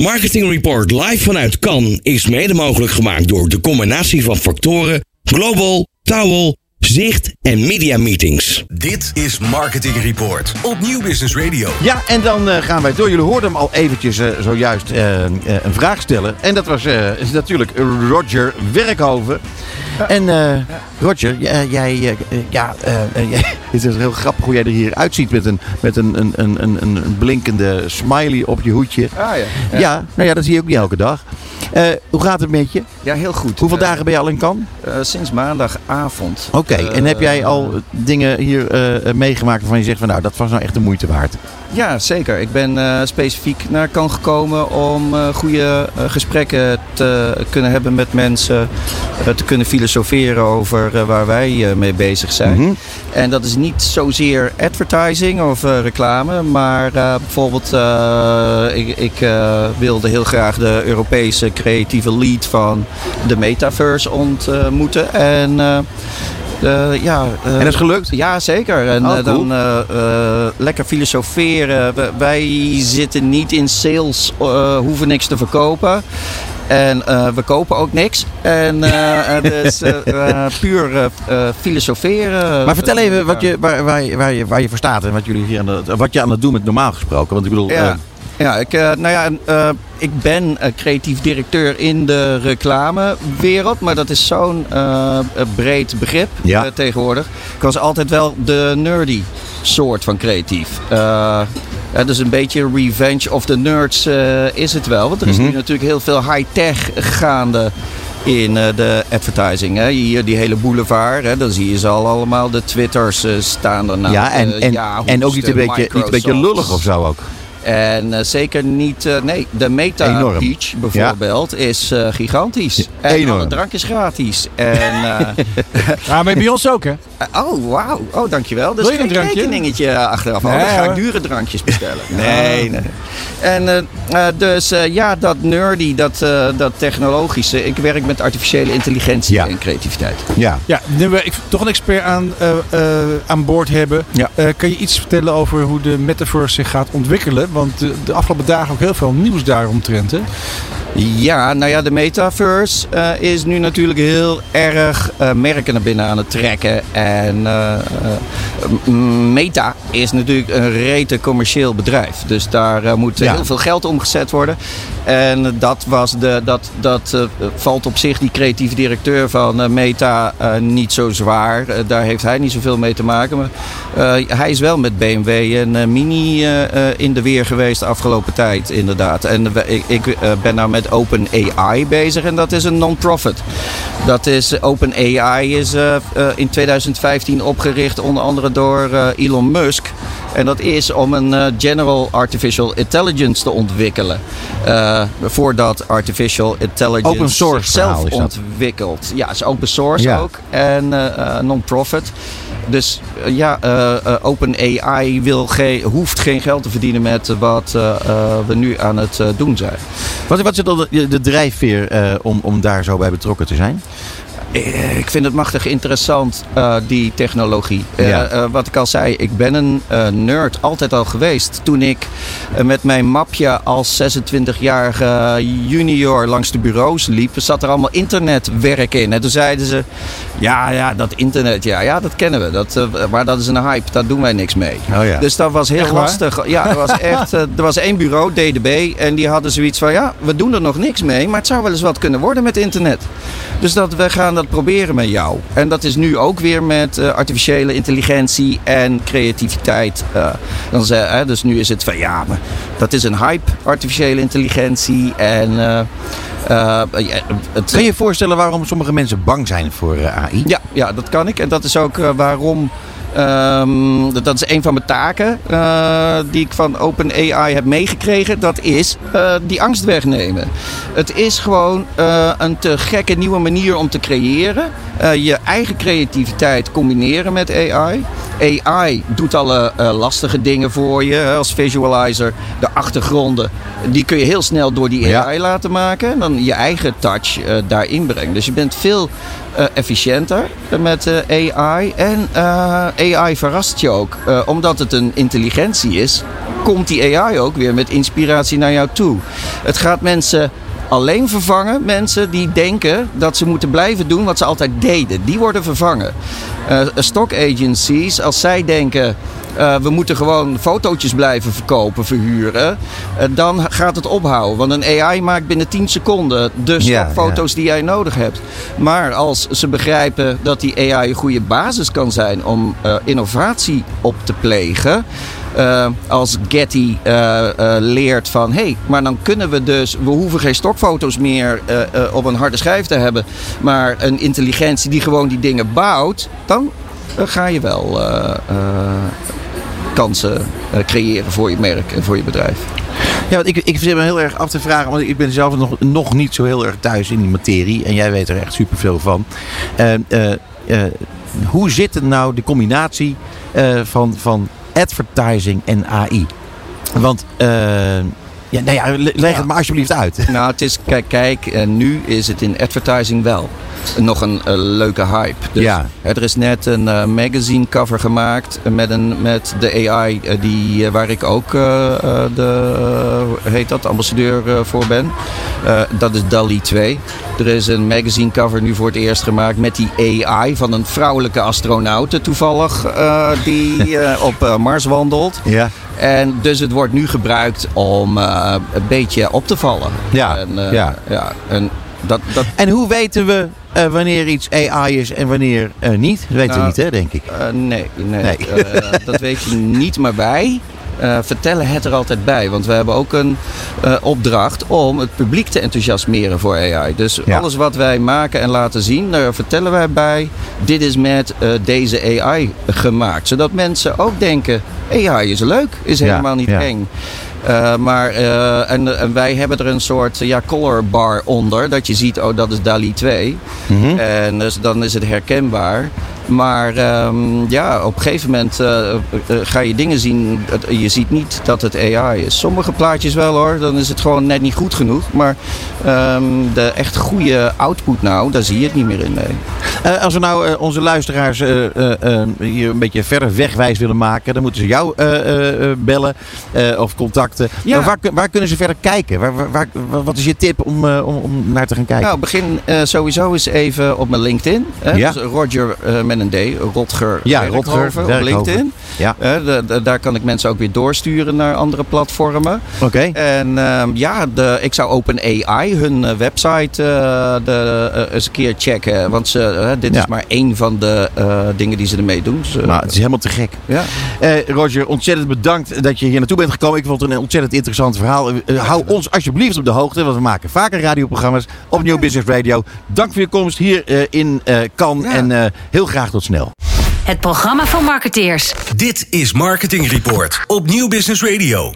Marketing Report live vanuit Cannes is mede mogelijk gemaakt door de combinatie van factoren Global, Towel, Zicht en Media Meetings. Dit is Marketing Report op Nieuw Business Radio. Ja, en dan uh, gaan wij door. Jullie hoorden hem al eventjes uh, zojuist uh, een vraag stellen. En dat was natuurlijk Roger Werkhoven. En Roger, jij, ja, het is heel grappig hoe jij er hier uitziet met een, met een, een, een, een, een blinkende smiley op je hoedje. Ah, ja. ja. ja, nou ja, dat zie je ook niet elke dag. Hoe gaat het met je? Ja, heel goed. Hoeveel dagen ben je al in Cannes? sinds maandagavond. Oké, okay. en heb jij al dingen hier meegemaakt waarvan je zegt van nou, dat was nou echt de moeite waard? Ja, zeker. Ik ben specifiek naar Cannes gekomen om goede gesprekken te kunnen hebben met mensen. te kunnen filosoferen over waar wij mee bezig zijn. Mm -hmm. En dat is niet zozeer advertising of reclame. Maar bijvoorbeeld, ik, ik wilde heel graag de Europese creatieve lead van de Metaverse ontmoeten. En uh, ja, uh, en dat is gelukt? Ja, zeker. En oh, cool. dan uh, lekker filosoferen. wij zitten niet in sales, hoeven niks te verkopen. En we kopen ook niks. En dus puur filosoferen. Maar vertel even wat je, waar, waar, je, waar, je, waar je voor staat en wat, jullie hier aan het, wat je aan het doen bent normaal gesproken. Want ik bedoel... Ja. Ja, ik, uh, nou ja, uh, ik ben uh, creatief directeur in de reclamewereld. Maar dat is zo'n breed begrip ja. tegenwoordig. Ik was altijd wel de nerdy soort van creatief. Ja, dus een beetje revenge of the nerds is het wel. Want er is mm -hmm. nu natuurlijk heel veel high-tech gaande in uh, de advertising. Hè. Hier die hele boulevard, hè, dan zie je ze al allemaal. De Twitters uh, staan er nou. Ja, en, en, uh, en ook niet een, beetje, niet een beetje lullig of zo ook. En uh, zeker niet, uh, nee, de Meta Enorm. Beach bijvoorbeeld ja. is uh, gigantisch. En Enorm. alle drank is gratis. En, ja, maar bij ons ook hè? oh, wauw. Oh, dankjewel. Dus Wil je geen een drankje? rekeningetje achteraf. Oh, Nee, dan ga ik dure drankjes bestellen. nee, nee. En dus ja, dat nerdy, dat, dat technologische. Ik werk met artificiële intelligentie Ja. en creativiteit. Ja. Ja, nu we ik- toch een expert aan, eh, eh, aan boord hebben. Ja. Eh, kan je iets vertellen over hoe de metaverse zich gaat ontwikkelen? Want de, de afgelopen dagen ook heel veel nieuws daaromtrent. Hè? Ja, nou ja, de metaverse eh, is nu natuurlijk heel erg eh, merken naar binnen aan het trekken. En eh, Meta is natuurlijk een rete commercieel bedrijf. Dus daar moet Ja. heel veel geld omgezet worden. En dat, was de, dat, dat valt op zich die creatieve directeur van Meta niet zo zwaar. Daar heeft hij niet zoveel mee te maken. Maar hij is wel met BMW en Mini in de weer geweest de afgelopen tijd, inderdaad. En ik, ik ben nou met OpenAI bezig en dat is een non-profit. Dat is, OpenAI is eh, eh, in 2015 opgericht onder andere door eh, Elon Musk. En dat is om een General Artificial Intelligence te ontwikkelen. Voordat Artificial Intelligence Open source zelf ontwikkelt. Ja, het is open source Ja. ook. En non-profit. Dus eh, ja, eh, eh, OpenAI wil hoeft geen geld te verdienen met wat we nu aan het doen zijn. Wat, wat is dan de, de drijfveer om, om daar zo bij betrokken te zijn? Eh, Ik vind het machtig interessant, eh, die technologie. Eh, eh, wat ik al zei, ik ben een eh, nerd altijd al geweest. Toen ik met mijn mapje als 26-jarige junior langs de bureaus liep, zat er allemaal internetwerk in. En toen zeiden ze, ja, ja, dat internet, ja, ja dat kennen we. Dat, maar dat is een hype, daar doen wij niks mee. Oh ja. Dus dat was heel Echt waar? lastig. Ja, er was echt. er was één bureau, DDB, en die hadden zoiets van: ja, we doen er nog niks mee, maar het zou wel eens wat kunnen worden met internet. Dus dat we gaan dat proberen met jou. En dat is nu ook weer met eh, artificiële intelligentie en creativiteit. eh, dan ze, hè, dus nu is het van ja, maar dat is een hype, artificiële intelligentie. En eh, het, Kan je je voorstellen waarom sommige mensen bang zijn voor AI? ja, ja, dat kan ik. En dat is ook waarom. Ehm, dat, dat is een van mijn taken eh, die ik van OpenAI heb meegekregen. Dat is eh, die angst wegnemen. Het is gewoon eh, een te gekke nieuwe manier om te creëren. Je eigen creativiteit combineren met AI. AI doet alle eh, lastige dingen voor je als visualizer. De achtergronden, die kun je heel snel door die Ja. AI laten maken. En dan je eigen touch eh, daarin brengen. Dus je bent veel eh, efficiënter met AI. En AI verrast je ook. Omdat het een intelligentie is, komt die AI ook weer met inspiratie naar jou toe. Het gaat mensen alleen vervangen. Mensen die denken dat ze moeten blijven doen wat ze altijd deden. Die worden vervangen. Eh stock agencies, als zij denken... eh, we moeten gewoon fotootjes blijven verkopen, verhuren. eh, dan gaat het ophouden. Want een AI maakt binnen 10 seconden de Ja, stokfoto's die jij nodig hebt. Maar als ze begrijpen dat die AI een goede basis kan zijn om innovatie op te plegen. als Getty leert van hé, hey, maar dan kunnen we dus, we hoeven geen stokfoto's meer op een harde schijf te hebben, maar een intelligentie die gewoon die dingen bouwt, dan eh, ga je wel eh, eh, kansen creëren voor je merk en voor je bedrijf. Ja, want ik, ik zit me heel erg af te vragen, want ik ben zelf nog, nog niet zo heel erg thuis in die materie. En jij weet er echt superveel van. Hoe zit het nou de combinatie van, van advertising en AI? Want, ja, nou ja, le- leg het maar alsjeblieft uit. Nou, het is, kijk, kijk, nu is het in advertising wel nog een eh, leuke hype. Dus, Ja. hè, er is net een eh, magazine cover gemaakt met, een, met de AI eh, die, eh, waar ik ook eh, eh, de, eh, heet dat, ambassadeur eh, voor ben. Eh, dat is DALI 2. Er is een magazine cover nu voor het eerst gemaakt met die AI van een vrouwelijke astronaute toevallig eh, die eh, op eh, Mars wandelt. Ja. En dus het wordt nu gebruikt om eh, een beetje op te vallen. Ja, En, eh, ja. ja. En dat, dat, En hoe weten we eh, wanneer iets AI is en wanneer niet? Dat weten we Nou, niet, hè, denk ik. nee, nee, Nee. dat weet je niet. Maar wij eh, vertellen het er altijd bij. Want we hebben ook een eh, opdracht om het publiek te enthousiasmeren voor AI. Dus Ja. alles wat wij maken en laten zien, daar vertellen wij bij. Dit is met eh, deze AI gemaakt. Zodat mensen ook denken, AI is leuk, is Ja, helemaal niet ja. eng. Maar, en, en wij hebben er een soort ja, color bar onder. Dat je ziet, oh dat is DALI 2. Mhm. En dus dan is het herkenbaar. Maar ehm, ja, op een gegeven moment eh, eh, ga je dingen zien. Je ziet niet dat het AI is. Sommige plaatjes wel hoor. Dan is het gewoon net niet goed genoeg. Maar ehm, de echt goede output nou, daar zie je het niet meer in. Nee. Eh, als we nou onze luisteraars hier een beetje verder wegwijs willen maken, dan moeten ze jou bellen of contacten. Ja. Maar waar, kun- waar kunnen ze verder kijken? Waar, wat is je tip om, om, om naar te gaan kijken? Nou, begin sowieso eens even op mijn LinkedIn. Hè? Ja. Dus Roger met een D, Rotger Ja, Rotger op. LinkedIn. Ja. Daar kan ik mensen ook weer doorsturen naar andere platformen. Oké. En ehm, ja, de, ik zou OpenAI, hun eh, website, eh, de, eh, eens een keer checken. Want ze, dit Ja. is maar één van de dingen die ze ermee doen. Dus, Nou, het is helemaal te gek. ja. Roger, ontzettend bedankt dat je hier naartoe bent gekomen. Ik vond het een ontzettend interessant verhaal. Hou ons alsjeblieft op de hoogte, want we maken vaker radioprogramma's op Nieuw Business Radio. Dank voor je komst hier in Cannes Ja. en heel graag tot snel. Het programma van marketeers. Dit is Marketing Report op Nieuw Business Radio.